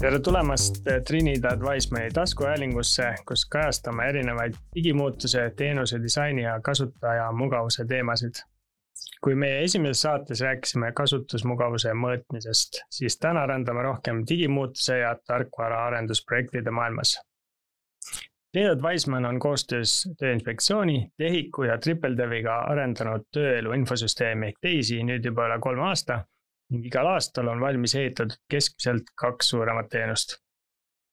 tere tulemast Trinidad Wisemani taskuhäälingusse, kus kajastame erinevaid digimuutuse, teenuse disaini ja kasutaja mugavuse teemasid. kui meie esimeses saates rääkisime kasutusmugavuse mõõtmisest, siis täna rändame rohkem digimuutuse ja tarkvara arendusprojektide maailmas. Trinidad Wiseman on koostöös Tööinspektsiooni, TEHIK-u ja TripleDeviga arendanud tööelu infosüsteemi teisi nüüd juba üle kolme aasta ning igal aastal on valmis ehitatud keskmiselt kaks suuremat teenust.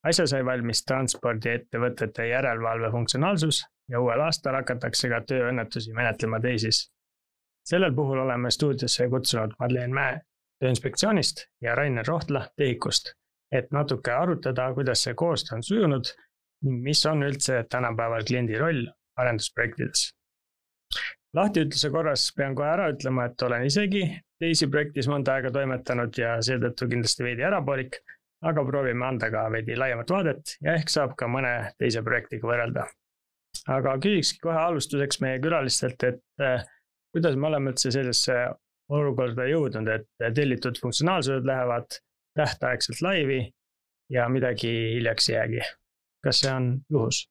asja sai valmis transpordiettevõtete järelevalve funktsionaalsus ja uuel aastal hakatakse ka tööõnnetusi menetlema teisis. sellel puhul oleme stuudiosse kutsunud Madlen Mäe Tööinspektsioonist ja Rainer Rohtla TEHIK-ust, et natuke arutada, kuidas see koostöö on sujunud ning mis on üldse tänapäeval kliendi roll arendusprojektides lahtiütluse korras pean kohe ära ütlema, et olen isegi teisi projektis mõnda aega toimetanud ja seetõttu kindlasti veidiärapoolik. aga proovime anda ka veidi laiemat vaadet ja ehk saab ka mõne teise projektiga võrrelda. aga küsikski kohe alustuseks meie külalistelt, et eh, kuidas me oleme üldse sellisesse olukorda jõudnud, et tellitud funktsionaalsused lähevad tähtaegselt laivi ja midagi hiljaks ei jäägi. kas see on juhus?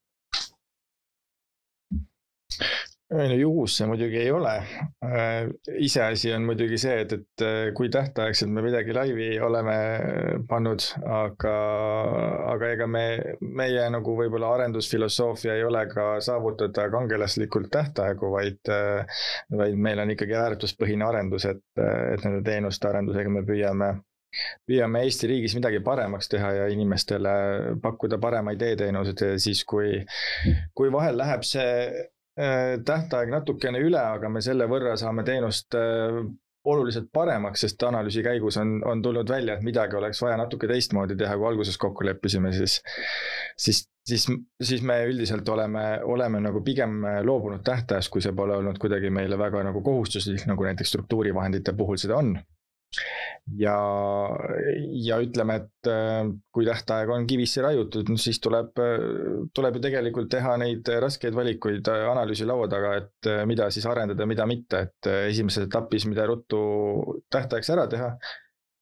no juhus see muidugi ei ole. Äh, iseasi on muidugi see, et, et äh, kui tähtaegselt me midagi laivi oleme pannud, aga, aga ega me, meie nagu võib-olla arendusfilosoofia ei ole ka saavutada kangelaslikult tähtaegu, vaid, äh, vaid meil on ikkagi väärtuspõhine arendus, et, et nende teenuste arendusega me püüame püüame Eesti riigis midagi paremaks teha ja inimestele pakkuda paremaid e-teenuseid siis, kui, kui vahel läheb see Äh, tähtaeg natukene üle, aga me selle võrra saame teenust äh, oluliselt paremaks, sest analüüsi käigus on, on tulnud välja, et midagi oleks vaja natuke teistmoodi teha, kui alguses kokku leppisime, siis, siis, siis, siis me üldiselt oleme, oleme nagu pigem loobunud tähtajast, kui see pole olnud kuidagi meile väga nagu kohustuslik, nagu näiteks struktuurivahendite puhul seda on ja, ja ütleme, et äh, kui tähtaeg on kivisse raiutud, no siis tuleb, tuleb ju tegelikult teha neid raskeid valikuid äh, analüüsi laua taga, et äh, mida siis arendada, mida mitte, et esimeses etapis, mida ruttu tähtaegs ära teha.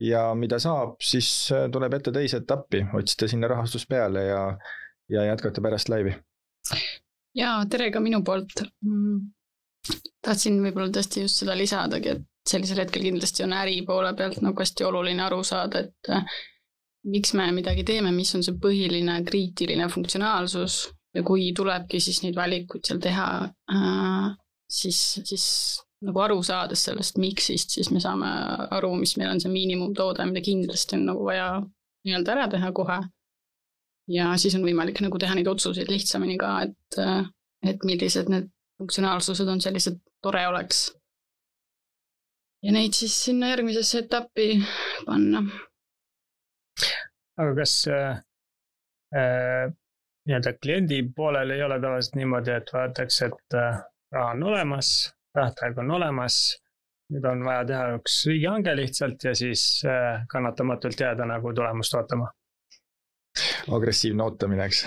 ja mida saab, siis tuleb ette teise etappi, otsida sinna rahastus peale ja, ja jätkata pärast laivi. ja tere ka minu poolt mm tahtsin võib-olla tõesti just seda lisadagi, et sellisel hetkel kindlasti on äri poole pealt nagu hästi oluline aru saada, et äh, miks me midagi teeme, mis on see põhiline kriitiline funktsionaalsus ja kui tulebki siis neid valikuid seal teha, äh, siis, siis nagu aru saades sellest miks'ist, siis me saame aru, mis meil on see miinimumtoode, mida kindlasti on nagu vaja nii-öelda ära teha kohe. ja siis on võimalik nagu teha neid otsuseid lihtsamini ka, et, äh, et millised need funktsionaalsused on sellised, tore oleks ja neid siis sinna järgmisesse etappi panna. aga kas äh, äh, nii-öelda kliendi poolel ei ole tavaliselt niimoodi, et vaadatakse, et äh, raha on olemas, tähtaeg on olemas, nüüd on vaja teha üks riigihange lihtsalt ja siis äh, kannatamatult jääda nagu tulemust ootama? agressiivne ootamine, eks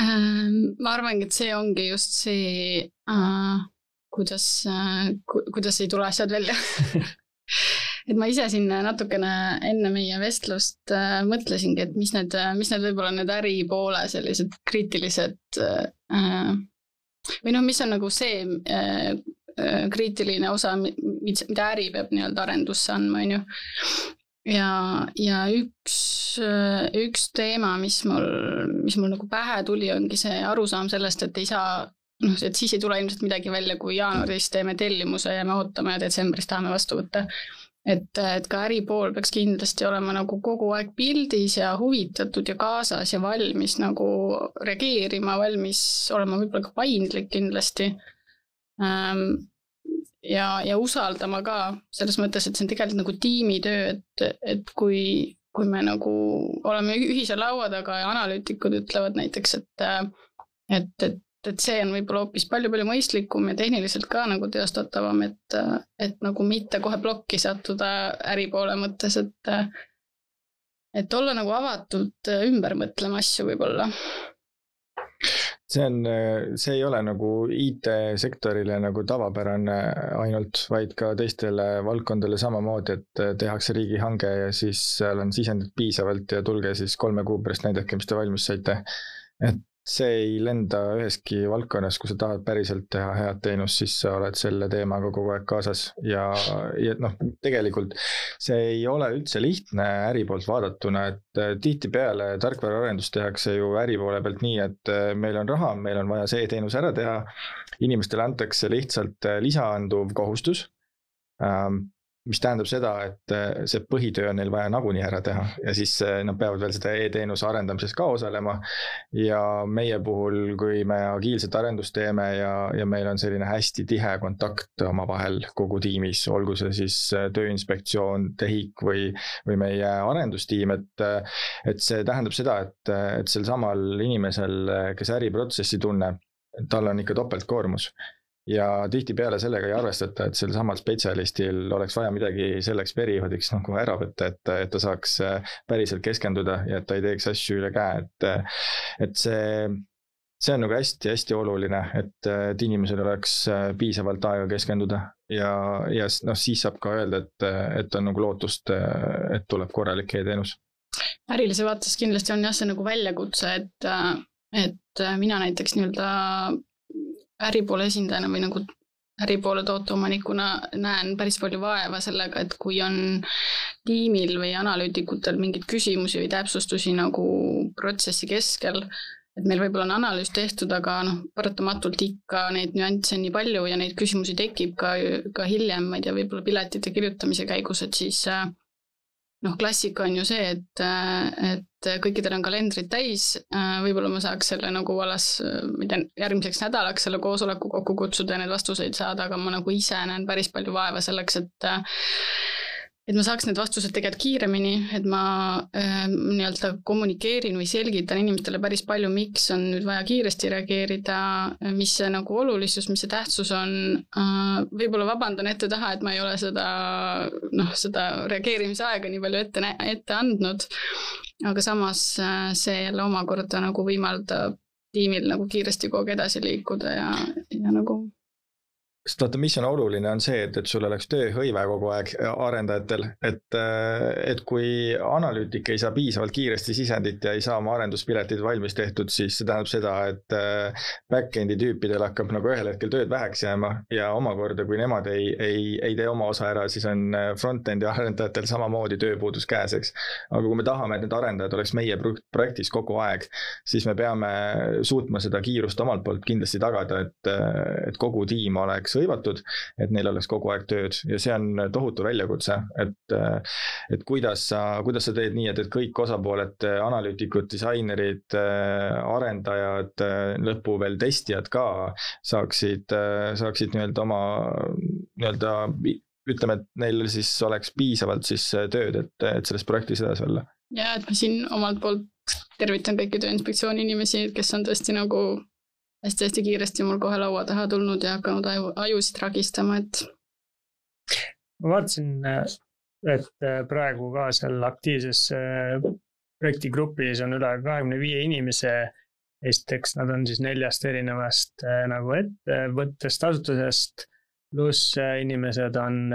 ähm, ma arvangi, et see ongi just see äh, kuidas ku,, kuidas ei tule asjad välja et ma ise siin natukene enne meie vestlust äh, mõtlesingi, et mis need, mis need võib-olla need äripoole sellised kriitilised äh, või noh, mis on nagu see äh, kriitiline osa, mida äri peab nii-öelda arendusse andma, on ju. ja, ja üks, üks teema, mis mul, mis mul nagu pähe tuli, ongi see arusaam sellest, et ei saa noh, et siis ei tule ilmselt midagi välja, kui jaanuaris teeme tellimuse ja me ootame ja detsembris tahame vastu võtta. et, et ka äripool peaks kindlasti olema nagu kogu aeg pildis ja huvitatud ja kaasas ja valmis nagu reageerima, valmis olema võib-olla ka paindlik kindlasti ähm, ja, ja usaldama ka selles mõttes, et see on tegelikult nagu tiimitöö, et, et kui, kui me nagu oleme ühise laua taga ja analüütikud ütlevad näiteks, et et, et et see on võib-olla hoopis palju-palju mõistlikum ja tehniliselt ka nagu teostatavam, et, et nagu mitte kohe plokki sattuda äripoole mõttes, et et olla nagu avatult ümber mõtlema asju võib-olla. see on, see ei ole nagu IT-sektorile nagu tavapärane ainult, vaid ka teistele valdkondadele samamoodi, et tehakse riigihange ja siis seal on sisendit piisavalt ja tulge siis kolme kuu pärast näidake, mis te valmis saite. et see ei lenda üheski valdkonnas, kui sa tahad päriselt teha head teenust, siis sa oled selle teemaga kogu aeg kaasas ja, ja noh, tegelikult see ei ole üldse lihtne äri poolt vaadatuna, et äh, tihtipeale tarkvaraarendust tehakse ju äri poole pealt nii, et äh, meil on raha, meil on vaja see teenus ära teha. inimestele antakse lihtsalt äh, lisaanduv kohustus ähm, mis tähendab seda, et äh, see põhitöö on neil vaja nagunii ära teha ja siis äh, nad peavad veel seda e-teenuse arendamises ka osalema. ja meie puhul, kui me agiilset arendust teeme ja, ja meil on selline hästi tihe kontakt omavahel kogu tiimis, olgu see siis äh, Tööinspektsioon, TEHIK või, või meie arendustiim, et. et see tähendab seda, et, et sel samal inimesel, kes äriprotsessi tunneb, tal on ikka topeltkoormus ja tihtipeale sellega ei arvestata, et sel samal spetsialistil oleks vaja midagi selleks perioodiks nagu ära võtta, et, et ta saaks äh, päriselt keskenduda ja et ta ei teeks asju üle käe, et. et see, see on nagu hästi-hästi oluline, et, et inimesel oleks äh, piisavalt aega keskenduda ja, ja noh, siis saab ka öelda, et, et on nagu lootust, et tuleb korralik e-teenus. ärilise vaates kindlasti on jah, see nagu väljakutse, et, et mina näiteks nii-öelda äripoole esindajana või nagu äripoole tooteomanikuna näen päris palju vaeva sellega, et kui on tiimil või analüütikutel mingeid küsimusi või täpsustusi nagu protsessi keskel, et meil võib-olla on analüüs tehtud, aga noh, paratamatult ikka neid nüansse on nii palju ja neid küsimusi tekib ka, ka hiljem, ma ei tea, võib-olla piletite kirjutamise käigus, et siis äh, noh, klassika on ju see, et, et kõikidel on kalendrid täis, võib-olla ma saaks selle nagu alles, ma ei tea, järgmiseks nädalaks selle koosoleku kokku kutsuda ja neid vastuseid saada, aga ma nagu ise näen päris palju vaeva selleks, et et ma saaks need vastused tegelikult kiiremini, et ma äh, nii-öelda kommunikeerin või selgitan inimestele päris palju, miks on nüüd vaja kiiresti reageerida, mis see nagu olulisus, mis see tähtsus on äh,. võib-olla vabandan ette-taha, et ma ei ole seda noh, seda reageerimise aega nii palju ette, ette andnud. aga samas äh, see jälle omakorda nagu võimaldab tiimil nagu kiiresti kogu aeg edasi liikuda ja, ja nagu sest vaata, mis on oluline, on see, et, et sul oleks tööhõive kogu aeg arendajatel, et, et kui analüütik ei saa piisavalt kiiresti sisendit ja ei saa oma arenduspiletid valmis tehtud, siis see tähendab seda, et back-end'i tüüpidel hakkab nagu ühel hetkel tööd väheks jääma ja omakorda, kui nemad ei, ei, ei tee oma osa ära, siis on front-end'i arendajatel samamoodi tööpuudus käes, eks. aga kui me tahame, et need arendajad oleks meie projektis kogu aeg, siis me peame suutma seda kiirust omalt poolt kindlasti tagada, et, et kogu tiim oleks oleks hõivatud, et neil oleks kogu aeg tööd ja see on tohutu väljakutse, et, et kuidas sa, kuidas sa teed nii, et, et kõik osapooled, analüütikud, disainerid, arendajad, lõppu veel testijad ka saaksid, saaksid nii-öelda oma nii-öelda ütleme, et neil siis oleks piisavalt siis tööd, et, et selles projektis edasi olla. ja et ma siin omalt poolt tervitan kõiki Tööinspektsiooni inimesi, kes on tõesti nagu hästi-hästi kiiresti mul kohe laua taha tulnud ja hakanud aju, ajusid ragistama, et. ma vaatasin, et praegu ka seal aktiivses äh, projektigrupis on üle kahekümne viie inimese. esiteks, nad on siis neljast erinevast äh, nagu ettevõttest, asutusest. pluss äh, inimesed on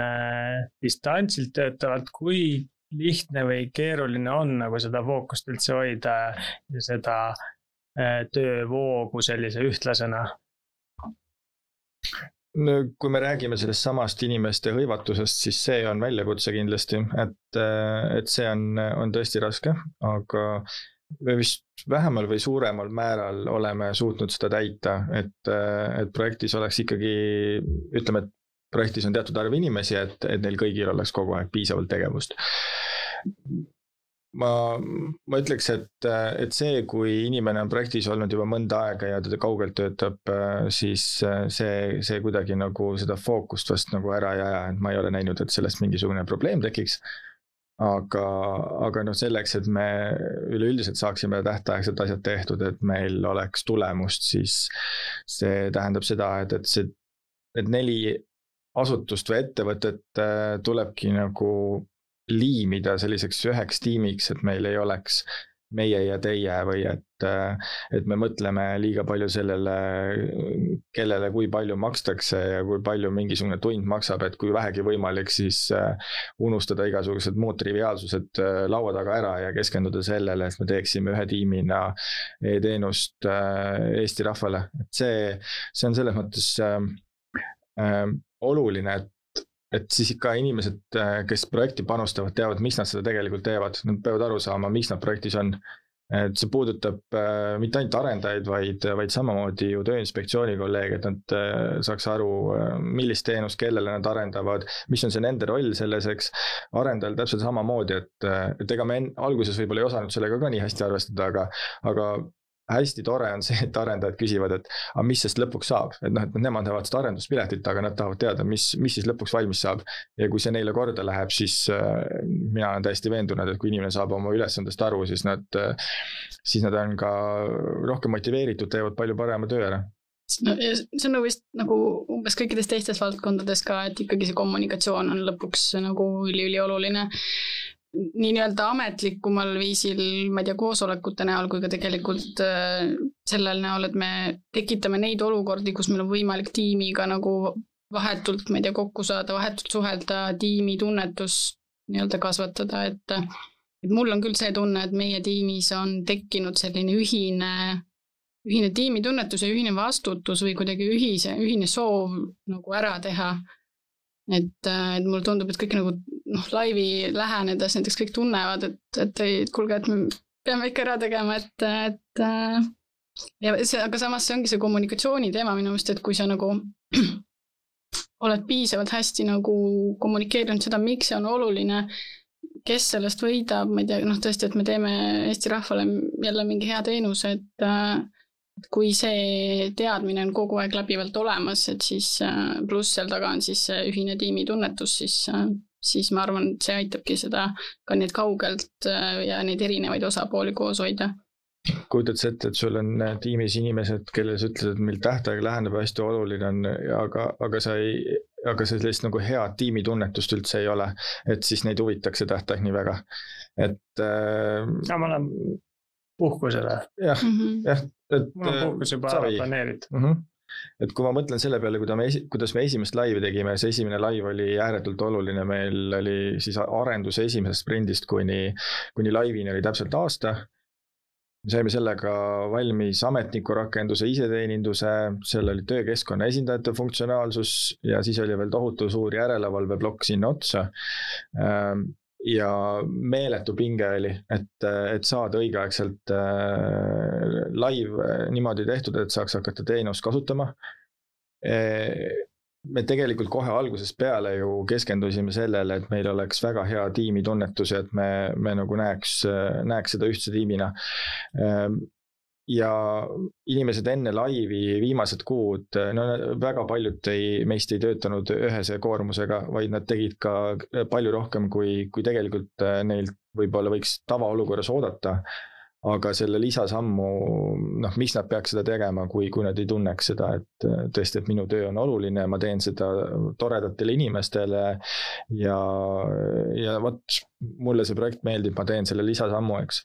distantsilt töötavad, kui lihtne või keeruline on nagu seda fookust üldse hoida ja seda Äh, töövoogu sellise ühtlasena? kui me räägime sellest samast inimeste hõivatusest, siis see on väljakutse kindlasti, et, äh, et see on, on tõesti raske, aga me vist vähemal või suuremal määral oleme suutnud seda täita, et, äh, et projektis oleks ikkagi, ütleme, et projektis on teatud arv inimesi, et, et neil kõigil oleks kogu aeg piisavalt tegevust ma, ma ütleks, et, et see, kui inimene on projektis olnud juba mõnda aega ja teda kaugelt töötab, siis see, see kuidagi nagu seda fookust vast nagu ära ei aja, et ma ei ole näinud, et sellest mingisugune probleem tekiks. aga, aga noh, selleks, et me üleüldiselt saaksime tähtaegselt asjad tehtud, et meil oleks tulemust, siis see tähendab seda, et, et see, need neli asutust või ettevõtet tulebki nagu liimida selliseks üheks tiimiks, et meil ei oleks meie ja teie või et, et me mõtleme liiga palju sellele, kellele kui palju makstakse ja kui palju mingisugune tund maksab, et kui vähegi võimalik, siis unustada igasugused muud triviaalsused laua taga ära ja keskenduda sellele, et me teeksime ühe tiimina e-teenust Eesti rahvale, et see, see on selles mõttes äh, oluline, et et siis ikka inimesed, äh, kes projekti panustavad, teavad, miks nad seda tegelikult teevad, nad peavad aru saama, miks nad projektis on. et see puudutab äh, mitte ainult arendajaid, vaid, vaid samamoodi ju Tööinspektsiooni kolleege, et nad äh, saaks aru, millist teenust, kellele nad arendavad, mis on see nende roll selles, eks. arendajal täpselt samamoodi, et, et ega me alguses võib-olla ei osanud sellega ka nii hästi arvestada, aga, aga hästi tore on see, et arendajad küsivad, et aga mis sest lõpuks saab, et noh, et nemad näevad seda arenduspiletit, aga nad tahavad teada, mis, mis siis lõpuks valmis saab. ja kui see neile korda läheb, siis äh, mina olen täiesti veendunud, et kui inimene saab oma ülesandest aru, siis nad äh,, siis nad on ka rohkem motiveeritud, teevad palju parema töö ära. No ja see on nagu vist nagu umbes kõikides teistes valdkondades ka, et ikkagi see kommunikatsioon on lõpuks nagu üliülioluline nii-öelda ametlikumal viisil, ma ei tea, koosolekute näol kui ka tegelikult äh, sellel näol, et me tekitame neid olukordi, kus meil on võimalik tiimiga nagu vahetult, ma ei tea, kokku saada, vahetult suhelda, tiimitunnetust nii-öelda kasvatada, et et mul on küll see tunne, et meie tiimis on tekkinud selline ühine, ühine tiimitunnetus ja ühine vastutus või kuidagi ühise, ühine soov nagu ära teha. et, et mulle tundub, et kõik nagu noh, laivi lähenedes näiteks kõik tunnevad, et, et ei, kuulge, et me peame ikka ära tegema, et, et äh, ja see, aga samas see ongi see kommunikatsiooni teema minu meelest, et kui sa nagu oled piisavalt hästi nagu kommunikeerinud seda, miks see on oluline, kes sellest võidab, ma ei tea, noh tõesti, et me teeme Eesti rahvale jälle mingi hea teenuse, et äh, et kui see teadmine on kogu aeg läbivalt olemas, et siis äh, pluss seal taga on siis see ühine tiimitunnetus, siis siis ma arvan, et see aitabki seda ka nii kaugelt äh, ja neid erinevaid osapooli koos hoida kujutad sa ette, et sul on äh, tiimis inimesed, kellele sa ütled, et meil tähtaeg läheneb, hästi oluline on, aga, aga sa ei, aga sellist nagu head tiimitunnetust üldse ei ole, et siis neid huvitaks see tähtaeg nii väga, et äh,. ja ma olen puhkusele. jah mm, -hmm. jah, et. mul on puhkus juba ära planeeritud mm. -hmm et kui ma mõtlen selle peale, kuida me, kuidas me esimest laivi tegime, see esimene laiv oli ääretult oluline, meil oli siis arenduse esimesest sprindist kuni, kuni laivini oli täpselt aasta. me saime sellega valmis ametniku rakenduse, iseteeninduse, seal oli töökeskkonna esindajate funktsionaalsus ja siis oli veel tohutu suur järelevalveplokk sinna otsa ja meeletu pinge oli, et, et saada õigeaegselt äh, live niimoodi tehtud, et saaks hakata teenust kasutama. E me tegelikult kohe algusest peale ju keskendusime sellele, et meil oleks väga hea tiimitunnetus ja et me, me nagu näeks, näeks seda ühtse tiimina ja inimesed enne laivi viimased kuud, no väga paljud ei, meist ei töötanud ühese koormusega, vaid nad tegid ka palju rohkem, kui, kui tegelikult äh, neilt võib-olla võiks tavaolukorras oodata. aga selle lisasammu, noh, miks nad peaks seda tegema, kui, kui nad ei tunneks seda, et äh, tõesti, et minu töö on oluline, ma teen seda toredatele inimestele ja, ja vot, mulle see projekt meeldib, ma teen selle lisasammu, eks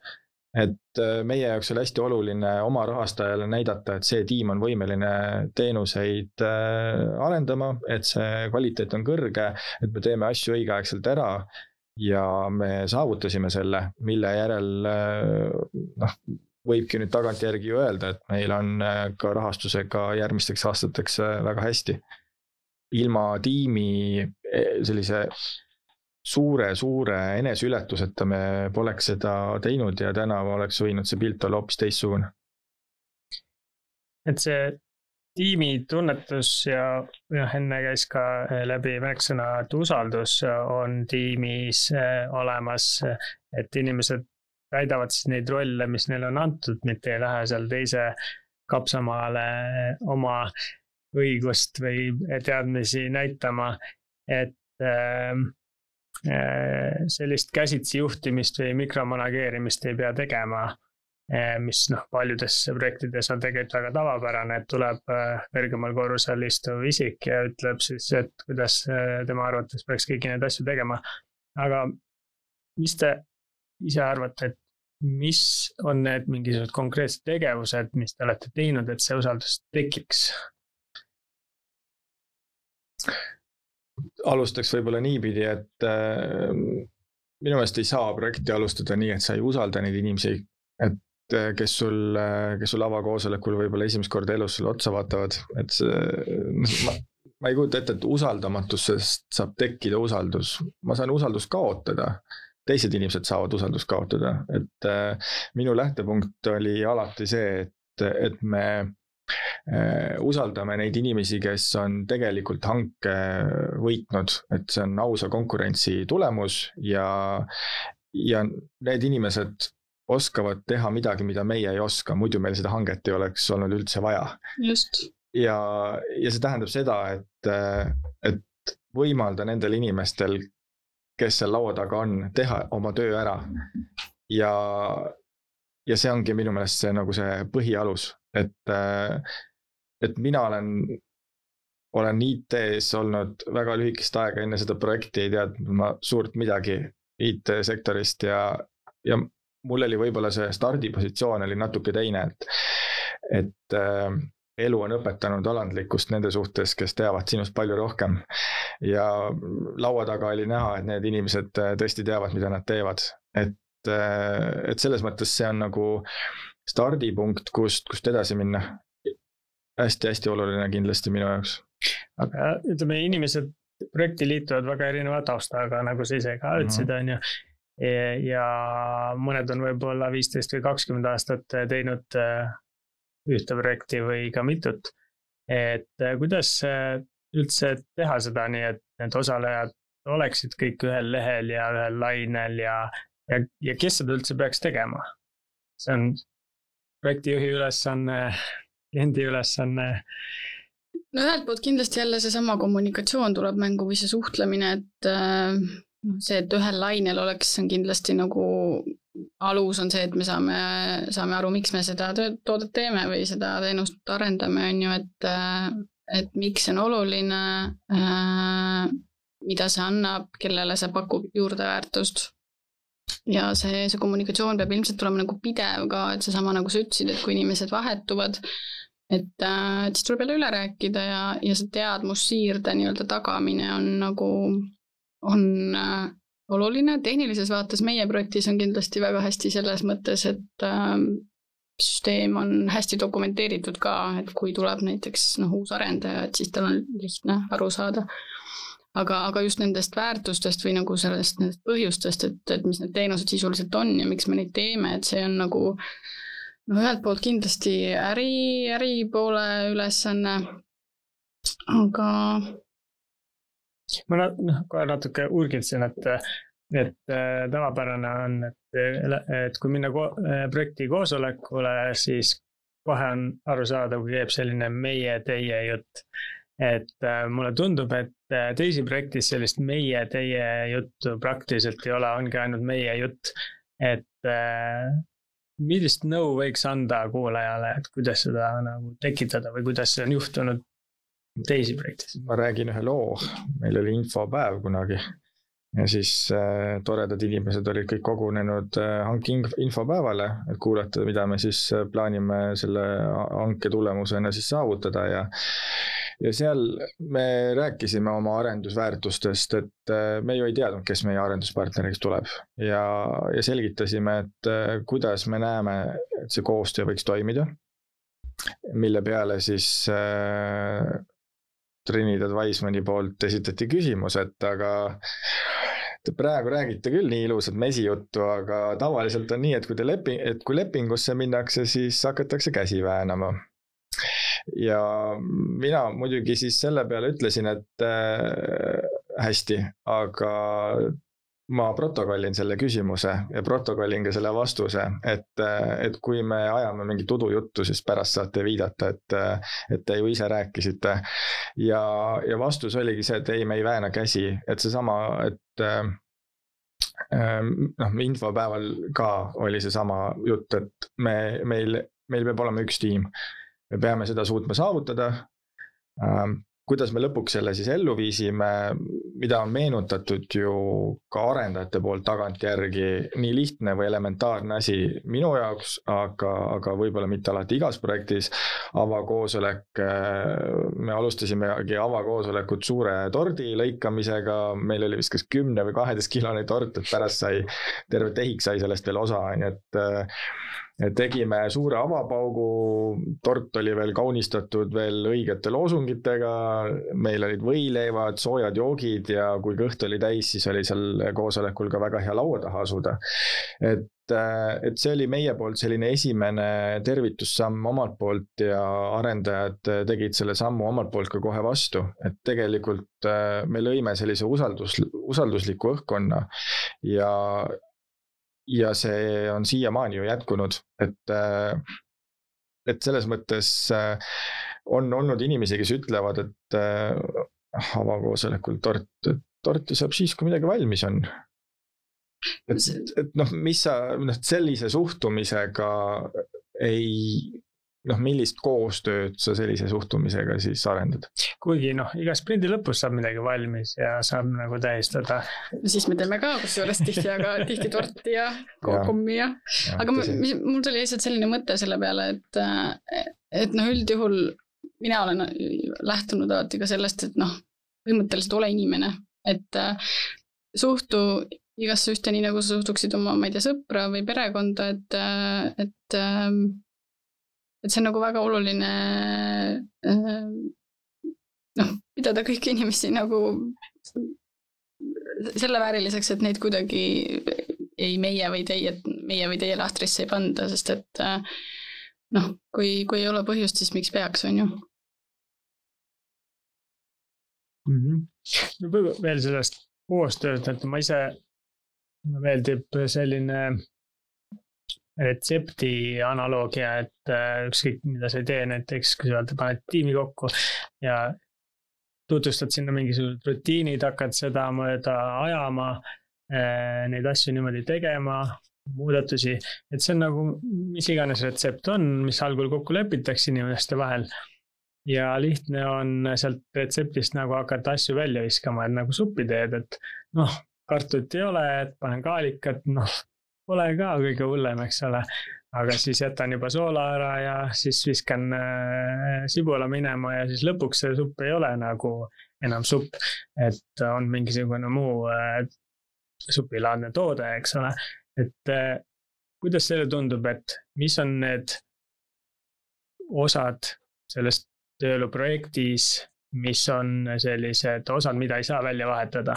et äh, meie jaoks oli hästi oluline oma rahastajale näidata, et see tiim on võimeline teenuseid äh, arendama, et see kvaliteet on kõrge, et me teeme asju õigeaegselt ära ja me saavutasime selle, mille järel äh, noh, võibki nüüd tagantjärgi ju öelda, et meil on ka rahastusega järgmisteks aastateks väga hästi. ilma tiimi sellise suure-suure eneseületuseta me poleks seda teinud ja täna oleks võinud see pilt olla hoopis teistsugune. et see tiimitunnetus ja jah, enne käis ka eh, läbi märksõna, et usaldus on tiimis eh, olemas, et inimesed täidavad siis neid rolle, mis neile on antud, mitte ei lähe seal teise kapsamaale oma õigust või teadmisi näitama, et äh, Äh, sellist käsitsi juhtimist või mikromanageerimist ei pea tegema. Äh, mis noh, paljudes projektides on tegelikult väga tavapärane, et tuleb äh, kõrgemal korrusel istuv isik ja ütleb siis, et kuidas tema arvates peaks kõiki neid asju tegema. aga mis te ise arvate, et mis on need mingisugused konkreetsed tegevused, mis te olete teinud, et see usaldus tekiks? Alustaks võib-olla niipidi, et äh, minu meelest ei saa projekti alustada nii, et sa ei usalda neid inimesi, et äh, kes sul, äh, kes sul avakoosolekul võib-olla esimest korda elus sulle otsa vaatavad, et see, ma, ma ei kujuta ette, et usaldamatusest saab tekkida usaldus, ma saan usaldust kaotada. Teised inimesed saavad usaldust kaotada, et äh, minu lähtepunkt oli alati see, et, et me usaldame neid inimesi, kes on tegelikult hanke võitnud, et see on ausa konkurentsi tulemus ja, ja need inimesed oskavad teha midagi, mida meie ei oska, muidu meil seda hanget ei oleks olnud üldse vaja. just. ja, ja see tähendab seda, et, et võimalda nendel inimestel, kes seal laua taga on, teha oma töö ära. ja, ja see ongi minu meelest see nagu see põhialus, et, et mina olen, olen IT-s olnud väga lühikest aega enne seda projekti, ei teadnud ma suurt midagi IT-sektorist ja, ja mul oli võib-olla see stardipositsioon oli natuke teine, et, et elu on õpetanud alandlikkust nende suhtes, kes teavad sinust palju rohkem. ja laua taga oli näha, et need inimesed äh, tõesti teavad, mida nad teevad, et, äh, et selles mõttes see on nagu stardipunkt, kust, kust edasi minna. Hästi-hästi oluline kindlasti minu jaoks. aga ütleme, inimesed projekti liituvad väga erineva taustaga, nagu sa ise ka ütlesid, mhm. on ju ja mõned on võib-olla viisteist või kakskümmend aastat teinud äh, ühte projekti või ka mitut. et äh, kuidas äh, üldse teha seda nii, et need osalejad oleksid kõik ühel lehel ja ühel lainel ja, ja, ja kes seda üldse peaks tegema? see on projektijuhi ülesanne, kliendi ülesanne no ühelt poolt kindlasti jälle seesama kommunikatsioon tuleb mängu või see suhtlemine, et äh, noh, see, et ühel lainel oleks, on kindlasti nagu alus on see, et me saame, saame aru, miks me seda toodet teeme või seda teenust arendame, on ju, et, et miks see on oluline, mida see annab, kellele see pakub juurdeväärtust. ja see, see kommunikatsioon peab ilmselt olema nagu pidev ka, et seesama, nagu sa ütlesid, et kui inimesed vahetuvad, et, et siis tuleb jälle üle rääkida ja, ja see teadmussiirde nii-öelda tagamine on nagu, on oluline, tehnilises vaates meie projektis on kindlasti väga hästi selles mõttes, et äh, süsteem on hästi dokumenteeritud ka, et kui tuleb näiteks noh, uus arendaja, et siis tal on lihtne aru saada. aga, aga just nendest väärtustest või nagu sellest, nendest põhjustest, et, et mis need teenused sisuliselt on ja miks me neid teeme, et see on nagu noh, ühelt poolt kindlasti äri, äri poole ülesanne, aga ma noh, kohe natuke urgitsen, et, et äh, tavapärane on, et, et kui minna ko äh, projekti koosolekule, siis kohe on arusaadav, kui käib selline meie-teie jutt. et äh, mulle tundub, et teisi projektis sellist meie-teie juttu praktiliselt ei ole, ongi ainult meie jutt. et millist nõu võiks anda kuulajale, et kuidas seda nagu tekitada või kuidas see on juhtunud teisi projekte? ma räägin ühe loo, meil oli infopäev kunagi ja siis äh, toredad inimesed olid kõik kogunenud äh, hanke infopäevale, et kuulata, mida me siis äh, plaanime selle hanke tulemusena siis saavutada ja ja seal me rääkisime oma arendusväärtustest, et äh, me ju ei teadnud, kes meie arenduspartneriks tuleb ja, ja selgitasime, et äh, kuidas me näeme, et see koostöö võiks toimida mille peale siis äh, Trinidad Wisemani poolt esitati küsimus, et aga te praegu räägite küll nii ilusat mesijuttu, aga tavaliselt on nii, et kui te leping, et kui lepingusse minnakse, siis hakatakse käsi väänama. Ja mina muidugi siis selle peale ütlesin, et äh, hästi, aga ma protokollin selle küsimuse ja protokollin ka selle vastuse, et, et kui me ajame mingit udujuttu, siis pärast saate viidata, et, et te ju ise rääkisite. ja, ja vastus oligi see, et ei, me ei vääna käsi, et seesama, et noh, infopäeval ka oli seesama jutt, et me, meil, meil peab olema üks tiim. Me peame seda suutma saavutada. Kuidas me lõpuks selle siis ellu viisime, mida on meenutatud ju ka arendajate poolt tagantjärgi, nii lihtne või elementaarne asi minu jaoks, aga, aga võib-olla mitte alati igas projektis. avakoosolek, me alustasimegi avakoosolekut suure tordi lõikamisega, meil oli vist kas kümne või kaheteistkilone tort, et pärast sai, terve tehik sai sellest veel osa, on ju, et tegime suure avapaugu, tort oli veel kaunistatud veel õigete loosungitega, meil olid võileivad, soojad joogid ja kui kõht oli täis, siis oli seal koosolekul ka väga hea laua taha asuda. et, et see oli meie poolt selline esimene tervitussamm omalt poolt ja arendajad tegid selle sammu omalt poolt ka kohe vastu, et tegelikult me lõime sellise usaldus, usaldusliku õhkkonna ja ja see on siiamaani ju jätkunud, et, äh, et selles mõttes äh, on olnud inimesi, kes ütlevad, et äh, avakoosolekul tort, torti saab siis, kui midagi valmis on. et, et noh, mis sa, noh, sellise suhtumisega ei noh, millist koostööd sa sellise suhtumisega siis arendad? kuigi noh, iga sprindi lõpus saab midagi valmis ja saab nagu tähistada. siis me teeme ka kusjuures tihti, aga tihti torti ja kommi ja, ja, aga ma, mis, mul tuli lihtsalt selline mõte selle peale, et, et noh, üldjuhul mina olen lähtunud alati ka sellest, et noh, põhimõtteliselt ole inimene, et suhtu igasse ühte nii, nagu sa suhtuksid oma, ma ei tea, sõpra või perekonda, et, et et see on nagu väga oluline äh, noh, pidada kõiki inimesi nagu selle vääriliseks, et neid kuidagi ei meie või teie, meie või teie lahtrisse ei panda, sest et äh, noh, kui, kui ei ole põhjust, siis miks peaks, on ju mm. -hmm. veel sellest koostööst, et ma ise, mulle meeldib selline retsepti analoogia, et äh, ükskõik, mida sa ei tee, näiteks kui sa paned tiimi kokku ja tutvustad sinna mingisugused rutiinid, hakkad sedamööda ajama, äh, neid asju niimoodi tegema, muudatusi, et see on nagu mis iganes retsept on, mis algul kokku lepitakse inimeste vahel. ja lihtne on sealt retseptist nagu hakata asju välja viskama, et nagu suppi teed, et noh, kartulit ei ole, et panen kaalikat, noh pole ka kõige hullem, eks ole. aga siis jätan juba soola ära ja siis viskan äh, sibula minema ja siis lõpuks see supp ei ole nagu enam supp. et on mingisugune muu äh, supilaadne toode, eks ole. et äh, kuidas teile tundub, et mis on need osad sellest tööeluprojektis, mis on sellised osad, mida ei saa välja vahetada?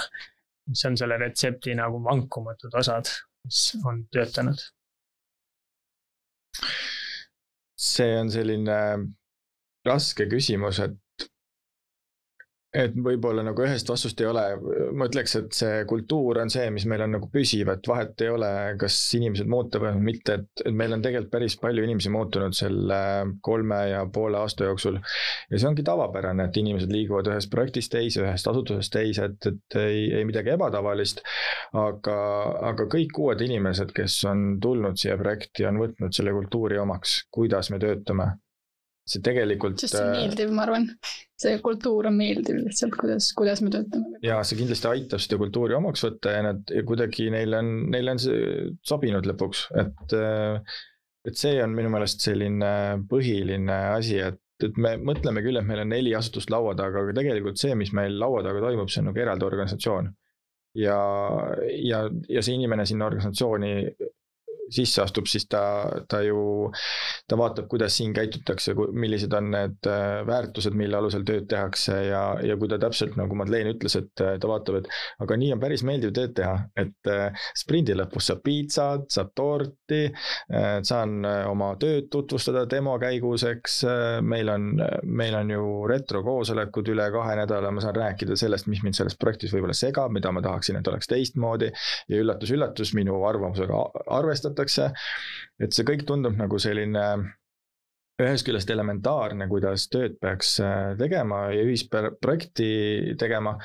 mis on selle retsepti nagu vankumatud osad? Mis on töötanud? see on selline raske küsimus, et et võib-olla nagu ühest vastust ei ole, ma ütleks, et see kultuur on see, mis meil on nagu püsiv, et vahet ei ole, kas inimesed muutuvad või mitte, et, et meil on tegelikult päris palju inimesi muutunud selle kolme ja poole aasta jooksul. ja see ongi tavapärane, et inimesed liiguvad ühest projektist teise, ühest asutusest teise, et, et ei, ei midagi ebatavalist. aga, aga kõik uued inimesed, kes on tulnud siia projekti, on võtnud selle kultuuri omaks, kuidas me töötame see tegelikult. sest see on äh, meeldiv, ma arvan. see kultuur on meeldiv lihtsalt, kuidas, kuidas me töötame. ja see kindlasti aitab seda kultuuri omaks võtta ja nad ja kuidagi neil on, neile on see sobinud lõpuks, et. Äh, et see on minu meelest selline põhiline asi, et, et me mõtleme küll, et meil on neli asutust laua taga, aga tegelikult see, mis meil laua taga toimub, see on nagu eraldi organisatsioon. ja, ja, ja see inimene sinna organisatsiooni sisse astub, siis ta, ta ju, ta vaatab, kuidas siin käitutakse, millised on need äh, väärtused, mille alusel tööd tehakse ja, ja kui ta täpselt nagu Madeleine ütles, et äh, ta vaatab, et aga nii on päris meeldiv tööd teha, et äh, sprindi lõpus saab piitsat, saab torti, saan oma tööd tutvustada demo käigus, eks, meil on, meil on ju retrokoosolekud üle kahe nädala, ma saan rääkida sellest, mis mind selles projektis võib-olla segab, mida ma tahaksin, et oleks teistmoodi. Ja üllatus-üllatus, minu arvamusega arvestatakse kasutatakse. et see kõik tundub nagu selline ühest küljest elementaarne, kuidas tööd peaks äh, tegema ja ühisprojekti tegema.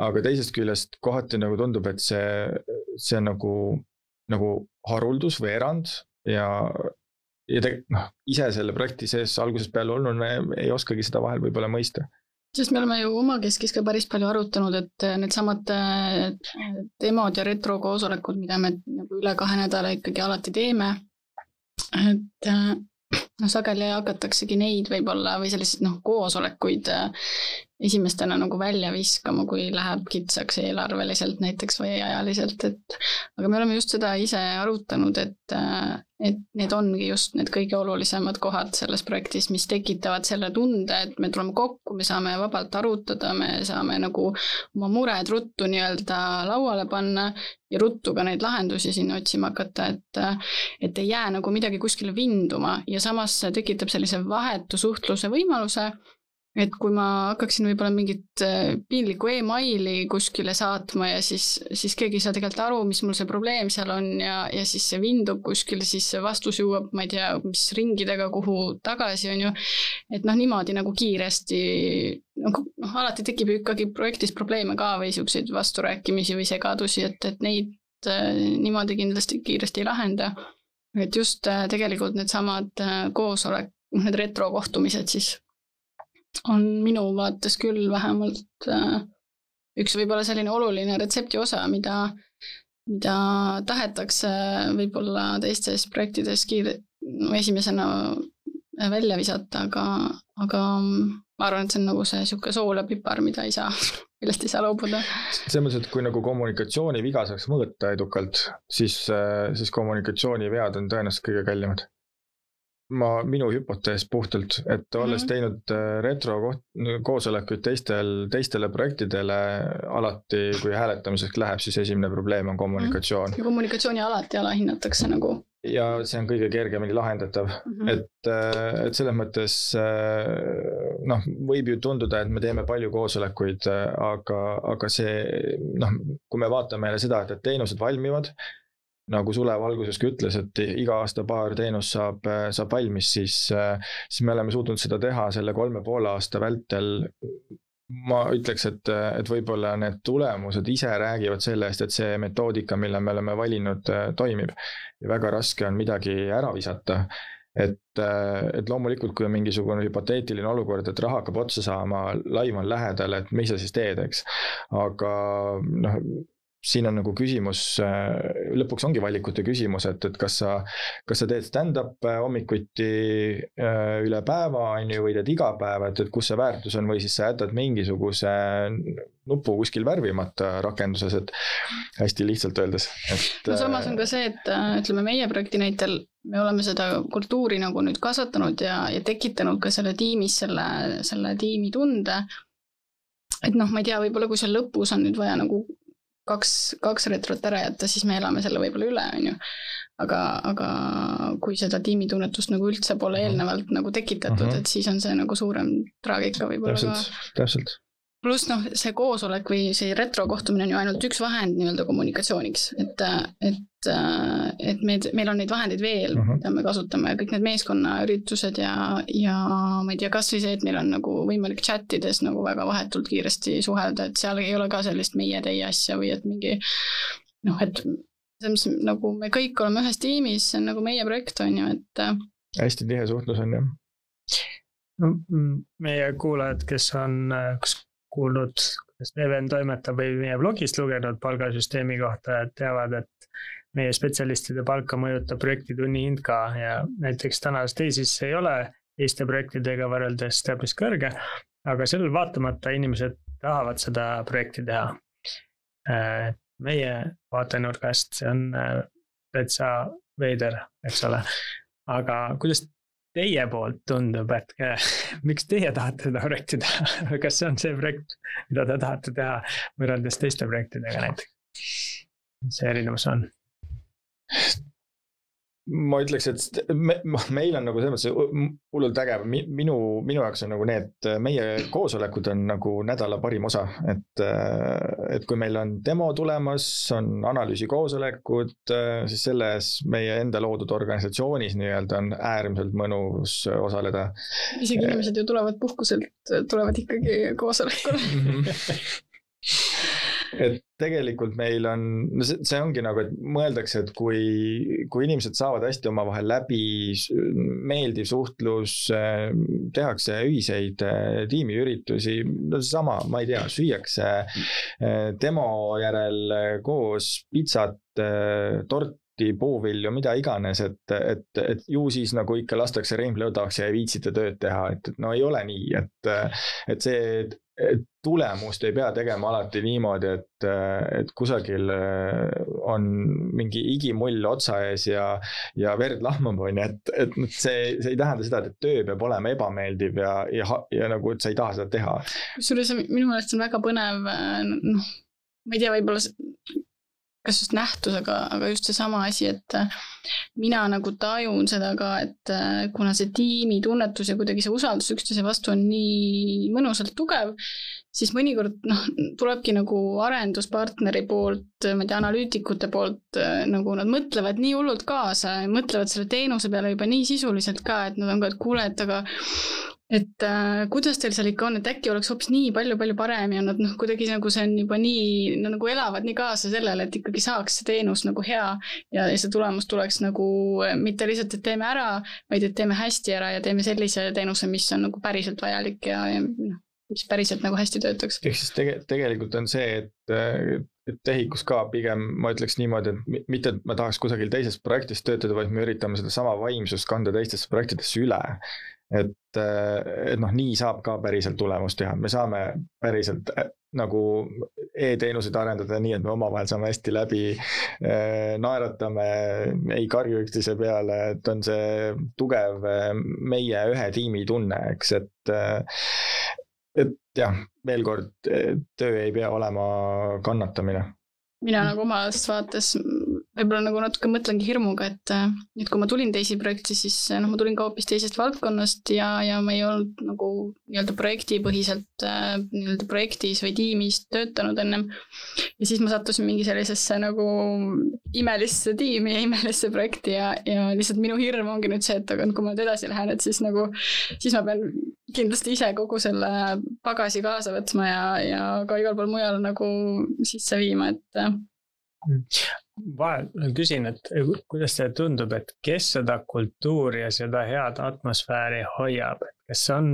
aga teisest küljest kohati nagu tundub, et see, see on nagu, nagu haruldus või erand ja ja te noh, ise selle projekti sees algusest peale olnuna ei oskagi seda vahel võib-olla mõista. Sest me oleme ju omakeskis ka päris palju arutanud, et needsamad demod ja retrokoosolekud, mida me nagu üle kahe nädala ikkagi alati teeme, et noh, sageli hakataksegi neid võib-olla või selliseid noh, koosolekuid esimestena nagu välja viskama, kui läheb kitsaks eelarveliselt näiteks või ajaliselt, et aga me oleme just seda ise arutanud, et, et need ongi just need kõige olulisemad kohad selles projektis, mis tekitavad selle tunde, et me tuleme kokku, me saame vabalt arutada, me saame nagu oma mured ruttu nii-öelda lauale panna ja ruttu ka neid lahendusi sinna otsima hakata, et et ei jää nagu midagi kuskile vinduma. Ja samas tekitab sellise vahetu suhtluse võimaluse et kui ma hakkaksin võib-olla mingit äh, piinlikku emaili kuskile saatma ja siis, siis keegi ei saa tegelikult aru, mis mul see probleem seal on ja, ja siis see vindub kuskile, siis see vastus jõuab, ma ei tea, mis ringidega kuhu tagasi, on ju. et noh, niimoodi nagu kiiresti, noh, noh, alati tekib ju ikkagi projektis probleeme ka või siukseid vasturääkimisi või segadusi, et, et neid äh, niimoodi kindlasti kiiresti ei lahenda. et just äh, tegelikult needsamad koosolek, noh, need retrokohtumised siis on minu vaates küll vähemalt äh, üks võib-olla selline oluline retsepti osa, mida, mida tahetakse võib-olla teistes projektides kiire-, no esimesena välja visata, aga, aga ma arvan, et see on nagu see niisugune sool ja pipar, mida ei saa, millest ei saa loobuda. selles mõttes, et kui nagu kommunikatsiooniviga saaks mõõta edukalt, siis, äh, siis kommunikatsioonivead on tõenäoliselt kõige kallimad ma, minu hüpotees puhtalt, et olles mm -hmm. teinud äh, retro koosolekuid teistel, teistele projektidele, alati kui hääletamiseks läheb, siis esimene probleem on kommunikatsioon mm. -hmm. ja kommunikatsiooni alati alahinnatakse nagu. ja see on kõige kergemini lahendatav mm, -hmm. et, äh, et selles mõttes äh, noh, võib ju tunduda, et me teeme palju koosolekuid, aga, aga see noh, kui me vaatame jälle seda, et, et teenused valmivad nagu Sulev alguses ka ütles, et iga aasta paar teenust saab, saab valmis, siis, siis me oleme suutnud seda teha selle kolme poole aasta vältel. ma ütleks, et, et võib-olla need tulemused ise räägivad sellest, et see metoodika, mille me oleme valinud, toimib. ja väga raske on midagi ära visata et, et loomulikult, kui on mingisugune hüpoteetiline olukord, et raha hakkab otsa saama, laiv on lähedal, et mis sa siis teed, eks. aga noh, siin on nagu küsimus, äh, lõpuks ongi valikute küsimus, et, et kas sa, kas sa teed stand-up äh, hommikuti äh, üle päeva, on ju, või teed iga päev, et, et kus see väärtus on või siis sa jätad mingisuguse nupu kuskil värvimata rakenduses, et hästi lihtsalt öeldes, et. no samas on ka see, et ütleme meie projekti näitel me oleme seda kultuuri nagu nüüd kasvatanud ja, ja tekitanud ka selle tiimis selle, selle tiimitunde et noh, ma ei tea, võib-olla kui seal lõpus on nüüd vaja nagu kaks, kaks retrot ära jätta, siis me elame selle võib-olla üle, on ju. aga, aga kui seda tiimitunnetust nagu üldse pole mhm. eelnevalt nagu tekitatud uh, -huh. et siis on see nagu suurem traagika võib-olla ka. täpselt, täpselt pluss noh, see koosolek või see retrokohtumine on ju ainult üks vahend nii-öelda kommunikatsiooniks, et, et, et meid, meil on neid vahendeid veel uh, -huh. mida me kasutame, kõik need meeskonnaüritused ja, ja ma ei tea, kasvõi see, et meil on nagu võimalik chat ides nagu väga vahetult kiiresti suhelda, et seal ei ole ka sellist meie-teie asja või et mingi noh, et selles mõttes nagu me kõik oleme ühes tiimis, see on nagu meie projekt, on ju, et. hästi tihe suhtlus on jah no meie kuulajad, kes on, kas kuulnud, kuidas Neven toimetab või meie blogist lugenud palgasüsteemi kohta, et teavad, et meie spetsialistide palka mõjutab projektitunni hind ka ja näiteks tänases teisis ei ole teiste projektidega võrreldes teabis kõrge, aga sellele vaatamata inimesed tahavad seda projekti teha. Äh, meie vaatenurgast see on äh, täitsa veider, eks ole. aga kuidas teie poolt tundub, et miks teie tahate seda projekti teha kas see on see projekt, mida te tahate teha võrreldes teiste projektidega näiteks? mis see erinevus on? Ma ütleks, et me, meil on nagu selles mõttes hullult äge, minu, minu jaoks on nagu need, meie koosolekud on nagu nädala parim osa, et. et kui meil on demo tulemas, on analüüsikoosolekud, siis selles meie enda loodud organisatsioonis nii-öelda on äärmiselt mõnus osaleda. isegi inimesed ju tulevad puhkuselt, tulevad ikkagi koosolekule et tegelikult meil on, no see, see ongi nagu, et mõeldakse, et kui, kui inimesed saavad hästi omavahel läbi, meeldiv suhtlus, tehakse ühiseid äh, tiimiüritusi, no seesama, ma ei tea, süüakse äh, demo järel koos pitsat, torti fruhti, puuvilju, mida iganes, et, et, et ju siis nagu ikka lastakse reim lõdvaks ja ei viitsita tööd teha, et, et no ei ole nii, et, et see tulemust ei pea tegema alati niimoodi, et, et kusagil on mingi igimull otsa ees ja, ja verd lahmab, on ju, et, et see, see ei tähenda seda, et töö peab olema ebameeldiv ja, ja, ja nagu, et sa ei taha seda teha. kusjuures minu meelest on väga põnev, noh, ma ei tea, võib-olla kas just nähtus, aga, aga just seesama asi, et äh, mina nagu tajun seda ka, et äh, kuna see tiimitunnetus ja kuidagi see usaldus üksteise vastu on nii mõnusalt tugev, siis mõnikord noh, tulebki nagu arenduspartneri poolt, ma ei tea, analüütikute poolt äh, nagu nad mõtlevad nii hullult kaasa, mõtlevad selle teenuse peale juba nii sisuliselt ka, et nad on ka, et kuule, et aga et äh, kuidas teil seal ikka on, et äkki oleks hoopis nii palju-palju parem ja nad noh, kuidagi nagu see on juba nii, nad nagu elavad nii kaasa sellele, et ikkagi saaks see teenus nagu hea ja, ja see tulemus tuleks nagu mitte lihtsalt, et teeme ära, vaid et teeme hästi ära ja teeme sellise teenuse, mis on nagu päriselt vajalik ja, ja noh, mis päriselt nagu hästi töötaks. ehk siis tege-, tegelikult on see, et et TEHIK-us ka pigem ma ütleks niimoodi, et mitte, et ma tahaks kusagil teises projektis töötada, vaid me üritame sedasama vaimsust kanda teistesse projektidesse üle et, et noh, nii saab ka päriselt tulemust teha, me saame päriselt äh, nagu e-teenuseid arendada nii, et me omavahel saame hästi läbi. Äh, naeratame, ei karju üksteise peale, et on see tugev äh, meie ühe tiimi tunne, eks, et. Et jah, veel kord, töö ei pea olema kannatamine. Mina nagu omast vaates võib-olla nagu natuke mõtlengi hirmuga, et, et kui ma tulin teisi projekti, siis noh, ma tulin ka hoopis teisest valdkonnast ja, ja ma ei olnud nagu nii-öelda projektipõhiselt nii-öelda projektis või tiimis töötanud ennem. ja siis ma sattusin mingi sellisesse nagu imelisse tiimi ja imelisse projekti ja, ja lihtsalt minu hirm ongi nüüd see, et aga kui ma nüüd edasi lähen, et siis nagu, siis ma pean kindlasti ise kogu selle pagasi kaasa võtma ja, ja ka igal pool mujal nagu sisse viima, et vahel küsin, et kuidas teile tundub, et kes seda kultuuri ja seda head atmosfääri hoiab, et kas on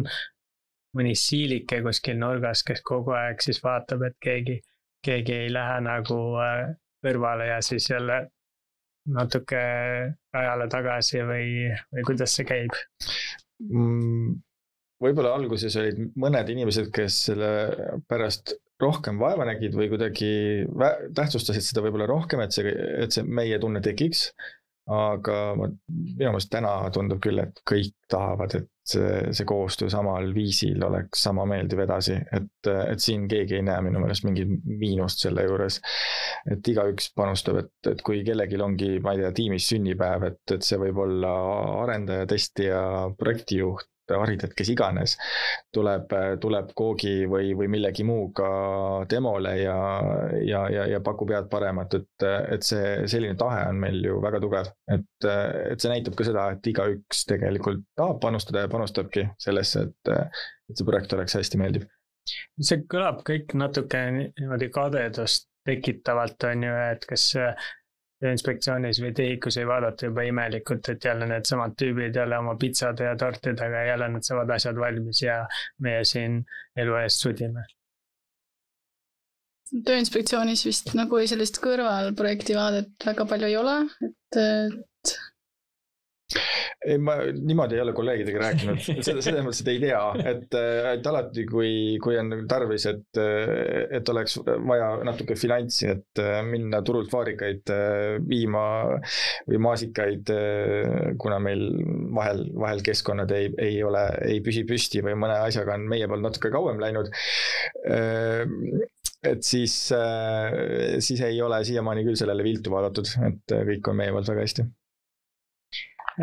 mõni siilike kuskil nurgas, kes kogu aeg siis vaatab, et keegi, keegi ei lähe nagu äh, kõrvale ja siis jälle natuke ajale tagasi või, või kuidas see käib mm,? võib-olla alguses olid mõned inimesed, kes selle pärast rohkem vaeva nägid või kuidagi tähtsustasid seda võib-olla rohkem, et see, et see meie tunne tekiks. aga ma, minu meelest täna tundub küll, et kõik tahavad, et see, see koostöö samal viisil oleks sama meeldiv edasi, et, et siin keegi ei näe minu meelest mingit miinust selle juures. et igaüks panustab, et, et kui kellelgi ongi, ma ei tea, tiimis sünnipäev, et, et see võib olla arendaja, testija, projektijuht, haridajad, kes iganes, tuleb, tuleb koogi või, või millegi muuga demole ja, ja, ja, ja pakub head paremat, et, et see, selline tahe on meil ju väga tugev. et, et see näitab ka seda, et igaüks tegelikult tahab panustada ja panustabki sellesse, et, et see projekt oleks hästi meeldiv. see kõlab kõik natuke niimoodi kadedust tekitavalt, on ju, et kas Tööinspektsioonis või TEHIK-us ei vaadata juba imelikult, et jälle needsamad tüübid jälle oma pitsade ja tortidega jälle nad saavad asjad valmis ja meie siin elu eest sudime. tööinspektsioonis vist nagu sellist kõrvalprojekti vaadet väga palju ei ole, et ei, ma niimoodi ei ole kolleegidega rääkinud, seda selles mõttes, et ei tea, et, et alati, kui, kui on tarvis, et, et oleks vaja natuke finantsi, et minna turult vaarikaid viima või maasikaid, kuna meil vahel, vahel keskkonnad ei, ei ole, ei püsi püsti või mõne asjaga on meie poolt natuke kauem läinud et siis, siis ei ole siiamaani küll sellele viltu vaadatud, et kõik on meie poolt väga hästi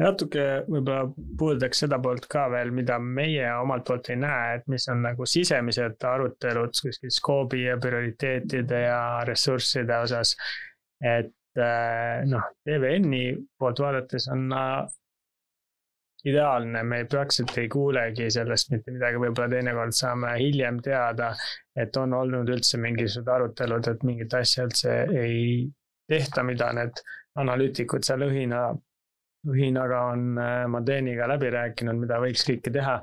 natuke võib-olla puudutaks seda poolt ka veel, mida meie omalt poolt ei näe, et mis on nagu sisemised arutelud kuskil skoobi ja prioriteetide ja ressursside osas. et äh, noh, TVN-i poolt vaadates on ideaalne, me praktiliselt ei kuulegi sellest mitte midagi, võib-olla teinekord saame hiljem teada, et on olnud üldse mingisugused arutelud, et mingit asja üldse ei tehta, mida need analüütikud seal õhina, õhinaga on äh, Madeniga läbi rääkinud, mida võiks kõike teha.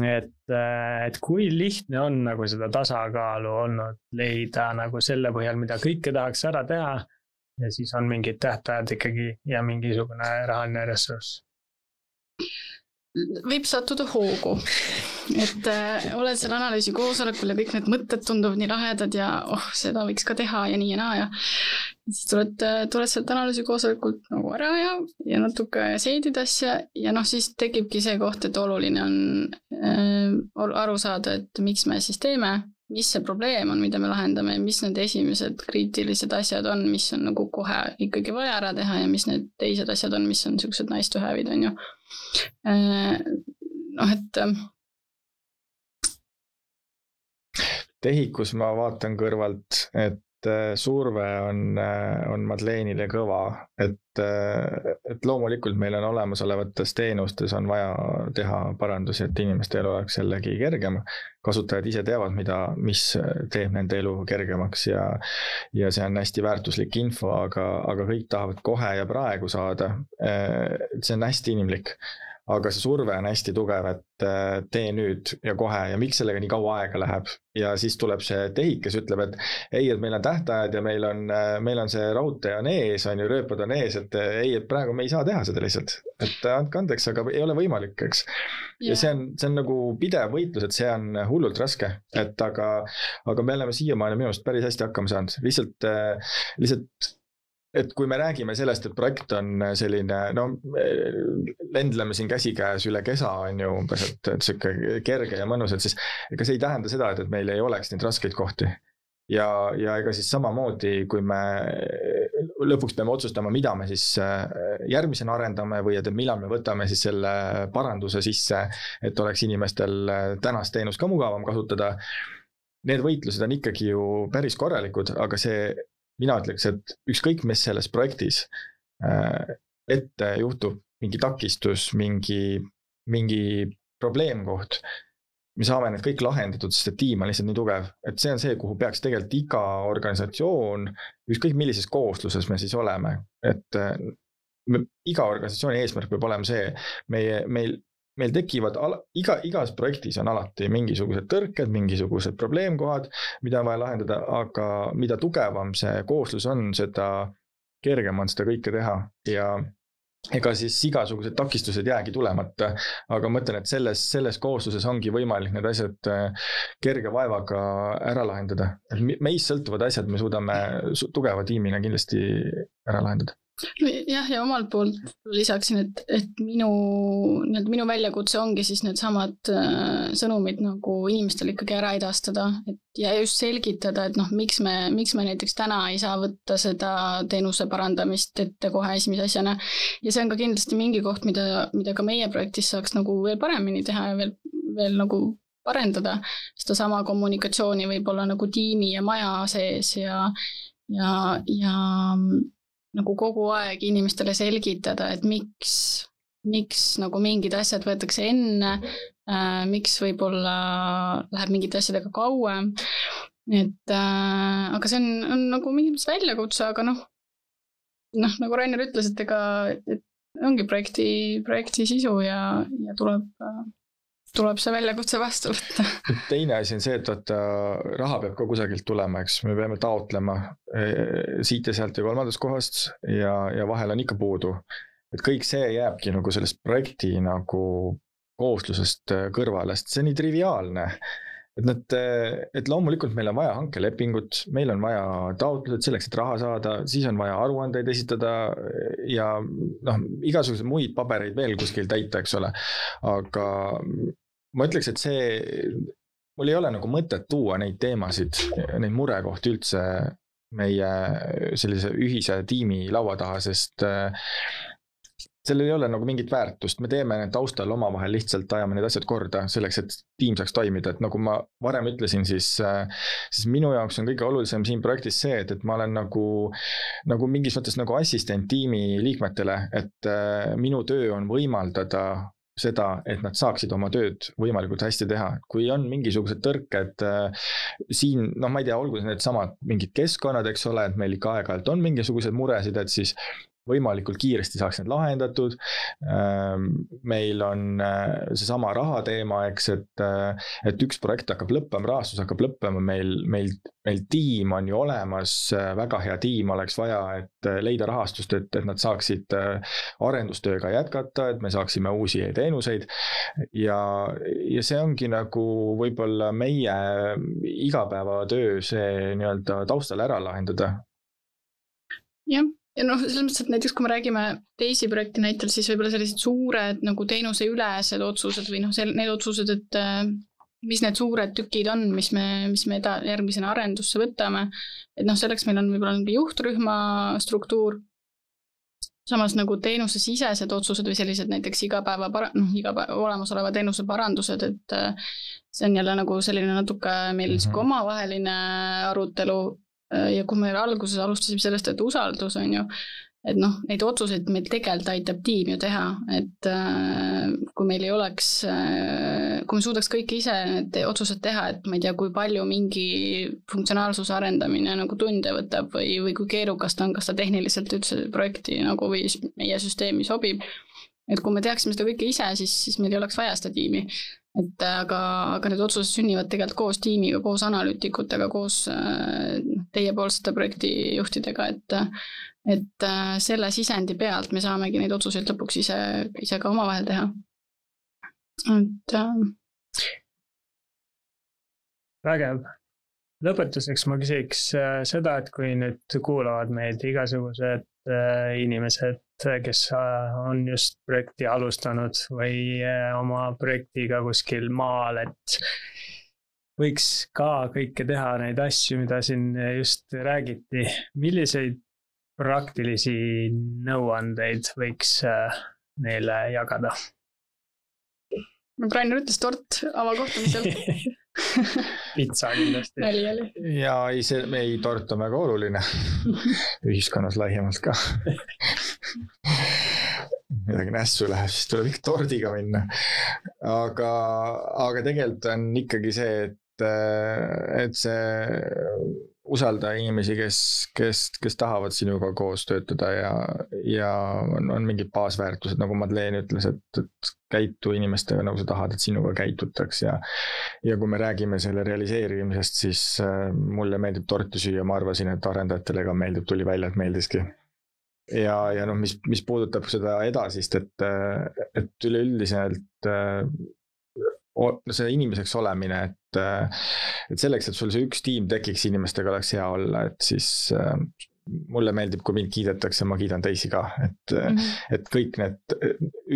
et, äh, et kui lihtne on nagu seda tasakaalu olnud leida nagu selle põhjal, mida kõike tahaks ära teha ja siis on mingid tähtajad ikkagi ja mingisugune rahaline ressurss võib sattuda hoogu. et äh, oled seal analüüsi koosolekul ja kõik need mõtted tunduvad nii lahedad ja oh, seda võiks ka teha ja nii ja naa ja siis tuled, äh, tuled sealt analüüsi koosolekult nagu ära ja, ja natuke seedid asja ja noh, siis tekibki see koht, et oluline on äh, aru saada, et miks me siis teeme, mis see probleem on, mida me lahendame ja mis need esimesed kriitilised asjad on, mis on nagu kohe ikkagi vaja ära teha ja mis need teised asjad on, mis on niisugused nice to have'id, on ju Äh, noh, et. Ähm, TEHIK-us ma vaatan kõrvalt, et äh, surve on, äh, on Madlenile kõva, et, et loomulikult meil on olemasolevates teenustes on vaja teha parandusi, et inimeste elu oleks jällegi kergem. kasutajad ise teavad, mida, mis teeb nende elu kergemaks ja, ja see on hästi väärtuslik info, aga, aga kõik tahavad kohe ja praegu saada. see on hästi inimlik aga see surve on hästi tugev, et äh, tee nüüd ja kohe ja miks sellega nii kaua aega läheb. ja siis tuleb see tehik, kes ütleb, et ei, et meil on tähtajad ja meil on, äh, meil on see raudtee on ees, on ju, rööpad on ees, et äh, ei, et praegu me ei saa teha seda lihtsalt. et andke andeks, aga ei ole võimalik, eks yeah.. ja see on, see on nagu pidev võitlus, et see on hullult raske, et aga, aga me oleme siiamaani minu arust päris hästi hakkama saanud, lihtsalt, lihtsalt et kui me räägime sellest, et projekt on selline, no lendleme siin käsikäes üle kesa, on ju umbes, et, et sihuke kerge ja mõnus, et siis ega see ei tähenda seda, et, et meil ei oleks neid raskeid kohti. ja, ja ega siis samamoodi, kui me lõpuks peame otsustama, mida me siis äh, järgmisena arendame või et millal me võtame siis selle paranduse sisse, et oleks inimestel äh, tänast teenust ka mugavam kasutada need võitlused on ikkagi ju päris korralikud, aga see mina ütleks, et ükskõik, mis selles projektis äh, ette juhtub, mingi takistus, mingi, mingi probleemkoht, me saame need kõik lahendatud, sest et tiim on lihtsalt nii tugev, et see on see, kuhu peaks tegelikult iga organisatsioon, ükskõik millises koosluses me siis oleme, et äh, me, iga organisatsiooni eesmärk peab olema see, meie, meil meil tekivad ala, iga, igas projektis on alati mingisugused tõrked, mingisugused probleemkohad, mida on vaja lahendada, aga mida tugevam see kooslus on, seda kergem on seda kõike teha. Ja ega siis igasugused takistused jäägi tulemata, aga ma mõtlen, et selles, selles koosluses ongi võimalik need asjad äh, kerge vaevaga ära lahendada. meist sõltuvad asjad me suudame tugeva tiimina kindlasti ära lahendada jah, ja omalt poolt lisaksin, et, et minu, nii-öelda minu väljakutse ongi siis needsamad äh, sõnumid nagu inimestele ikkagi ära edastada, et ja just selgitada, et noh, miks me, miks me näiteks täna ei saa võtta seda teenuse parandamist ette kohe esimese asjana. ja see on ka kindlasti mingi koht, mida, mida ka meie projektis saaks nagu veel paremini teha ja veel, veel nagu parendada, sedasama kommunikatsiooni võib-olla nagu tiimi ja maja sees ja, ja, ja nagu kogu aeg inimestele selgitada, et miks, miks nagu mingid asjad võetakse enne äh,, miks võib-olla läheb mingite asjadega kauem. et äh, aga see on, on nagu mingis mõttes väljakutse, aga noh, noh, nagu Rainer ütles, et ega, et ongi projekti, projekti sisu ja, ja tuleb äh, tuleb see väljakutse vastu võtta. teine asi on see, et vaata raha peab ka kusagilt tulema, eks, me peame taotlema e, siit ja sealt ja kolmandast kohast ja, ja vahel on ikka puudu. et kõik see jääbki nagu sellest projekti nagu kooslusest kõrvale, sest see on nii triviaalne et nad, et loomulikult meil on vaja hankelepingut, meil on vaja taotlused selleks, et raha saada, siis on vaja aruandeid esitada ja noh, igasuguseid muid pabereid veel kuskil täita, eks ole. aga ma ütleks, et see, mul ei ole nagu mõtet tuua neid teemasid, neid murekohti üldse meie sellise ühise tiimi laua taha, sest sellel ei ole nagu mingit väärtust, me teeme need taustal omavahel lihtsalt ajame need asjad korda selleks, et tiim saaks toimida, et nagu ma varem ütlesin, siis. siis minu jaoks on kõige olulisem siin projektis see, et, et ma olen nagu, nagu mingis mõttes nagu assistent tiimi liikmetele, et minu töö on võimaldada seda, et nad saaksid oma tööd võimalikult hästi teha, kui on mingisugused tõrked äh, siin, noh, ma ei tea, olgu needsamad mingid keskkonnad, eks ole, et meil ikka aeg-ajalt on mingisuguseid muresid, et siis võimalikult kiiresti saaks need lahendatud. Ähm, meil on äh, seesama raha teema, eks, et, äh, et üks projekt hakkab lõppema, rahastus hakkab lõppema, meil, meil, meil tiim on ju olemas, äh, väga hea tiim oleks vaja, et leida rahastust, et, et nad saaksid arendustööga jätkata, et me saaksime uusi teenuseid. ja, ja see ongi nagu võib-olla meie igapäevatöö, see nii-öelda taustal ära lahendada jah, ja noh, selles mõttes, et näiteks kui me räägime teisi projekti näitel, siis võib-olla sellised suured nagu teenuseülesed otsused või noh, sel-, need otsused, et äh, mis need suured tükid on, mis me, mis me eda-, järgmisena arendusse võtame. et noh, selleks meil on võib-olla mingi juhtrühma struktuur. samas nagu teenusesisesed otsused või sellised näiteks igapäeva para-, noh, igapäeva olemasoleva teenuse parandused, et äh, see on jälle nagu selline natuke meil mm -hmm. omavaheline arutelu ja kui me alguses alustasime sellest, et usaldus on ju, et noh, neid otsuseid meil tegelikult aitab tiim ju teha, et äh, kui meil ei oleks äh,, kui me suudaks kõik ise need otsused teha, et ma ei tea, kui palju mingi funktsionaalsuse arendamine nagu tunde võtab või, või kui keerukas ta on, kas ta tehniliselt üldse projekti nagu või meie süsteemi sobib. et kui me teaksime seda kõike ise, siis, siis meil ei oleks vaja seda tiimi et äh, aga, aga need otsused sünnivad tegelikult koos tiimiga, koos analüütikutega, koos äh, teiepoolsete projektijuhtidega, et et äh, selle sisendi pealt me saamegi neid otsuseid lõpuks ise, ise ka omavahel teha. et vägev. lõpetuseks ma küsiks seda, et kui nüüd kuulavad meid igasugused inimesed, kes äh, on just projekti alustanud või äh, oma projektiga kuskil maal, et võiks ka kõike teha, neid asju, mida siin just räägiti. milliseid praktilisi nõuandeid võiks äh, neile jagada? Nagu Rainer ütles, tort avakohtumisel pitsa kindlasti. nali oli. ja ei, see, ei, tort on väga oluline ühiskonnas laiemalt ka midagi nässu läheb, siis tuleb ikka tordiga minna. aga, aga tegelikult on ikkagi see, et, et see usalda inimesi, kes, kes, kes tahavad sinuga koos töötada ja, ja on, on mingid baasväärtused, nagu Madeleine ütles, et, et käitu inimestega nagu sa tahad, et sinuga käitutaks ja. ja kui me räägime selle realiseerimisest, siis äh, mulle meeldib torti süüa, ma arvasin, et arendajatele ka meeldib, tuli välja, et meeldiski ja, ja noh, mis, mis puudutab seda edasist, et, et üleüldiselt äh, see inimeseks olemine, et, et selleks, et sul see üks tiim tekiks, inimestega oleks hea olla, et siis äh, mulle meeldib, kui mind kiidetakse, ma kiidan teisi ka, et mm, -hmm. et kõik need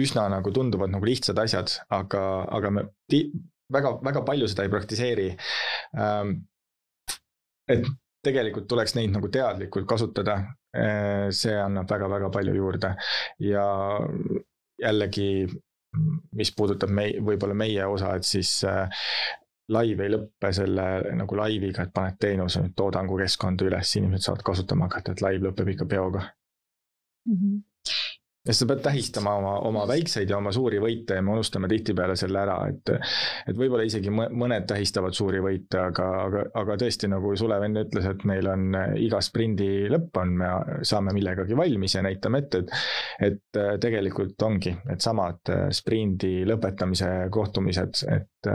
üsna nagu tunduvad nagu lihtsad asjad, aga, aga me väga, väga palju seda ei praktiseeri. Ähm, et tegelikult tuleks neid nagu teadlikult kasutada. Äh, see annab väga-väga palju juurde ja jällegi mis puudutab mei-, võib-olla meie osa, et siis äh, laiv ei lõppe selle nagu laiviga, et paned teenuse nüüd toodangukeskkonda üles, inimesed saavad kasutama hakata, et laiv lõpeb ikka peoga mm. -hmm ja sa pead tähistama oma, oma väikseid ja oma suuri võite ja me unustame tihtipeale selle ära, et. et võib-olla isegi mõned tähistavad suuri võite, aga, aga, aga tõesti, nagu Sulev enne ütles, et meil on äh, iga sprindi lõpp on, me saame millegagi valmis ja näitame ette, et. et äh, tegelikult ongi needsamad äh, sprindi lõpetamise kohtumised, et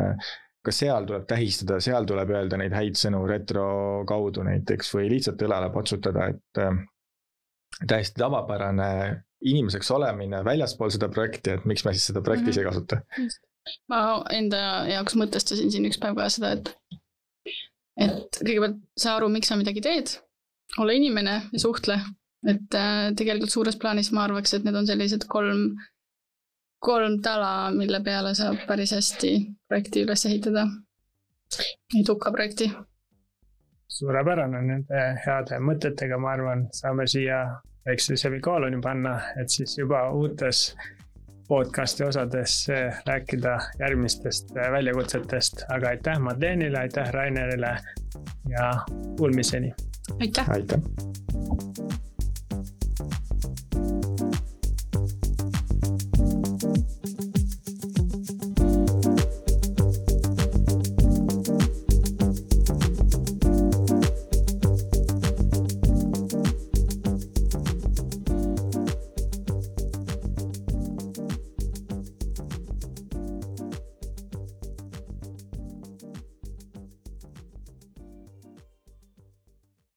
ka seal tuleb tähistada, seal tuleb öelda neid häid sõnu retro kaudu näiteks või lihtsalt õlale patsutada, et täiesti tavapärane inimeseks olemine väljaspool seda projekti, et miks me siis seda projektis mm -hmm. ei kasuta. ma enda jaoks mõtestasin siin üks päev ka seda, et, et kõigepealt saa aru, miks sa midagi teed, ole inimene ja suhtle. et äh, tegelikult suures plaanis ma arvaks, et need on sellised kolm, kolm tala, mille peale saab päris hästi projekti üles ehitada. eduka projekti suurepärane, nende heade mõtetega, ma arvan, saame siia väikse semikoloni panna, et siis juba uutes podcast'i osades rääkida järgmistest väljakutsetest, aga aitäh Madlenile, aitäh Rainerile ja kuulmiseni. aitäh. aitäh.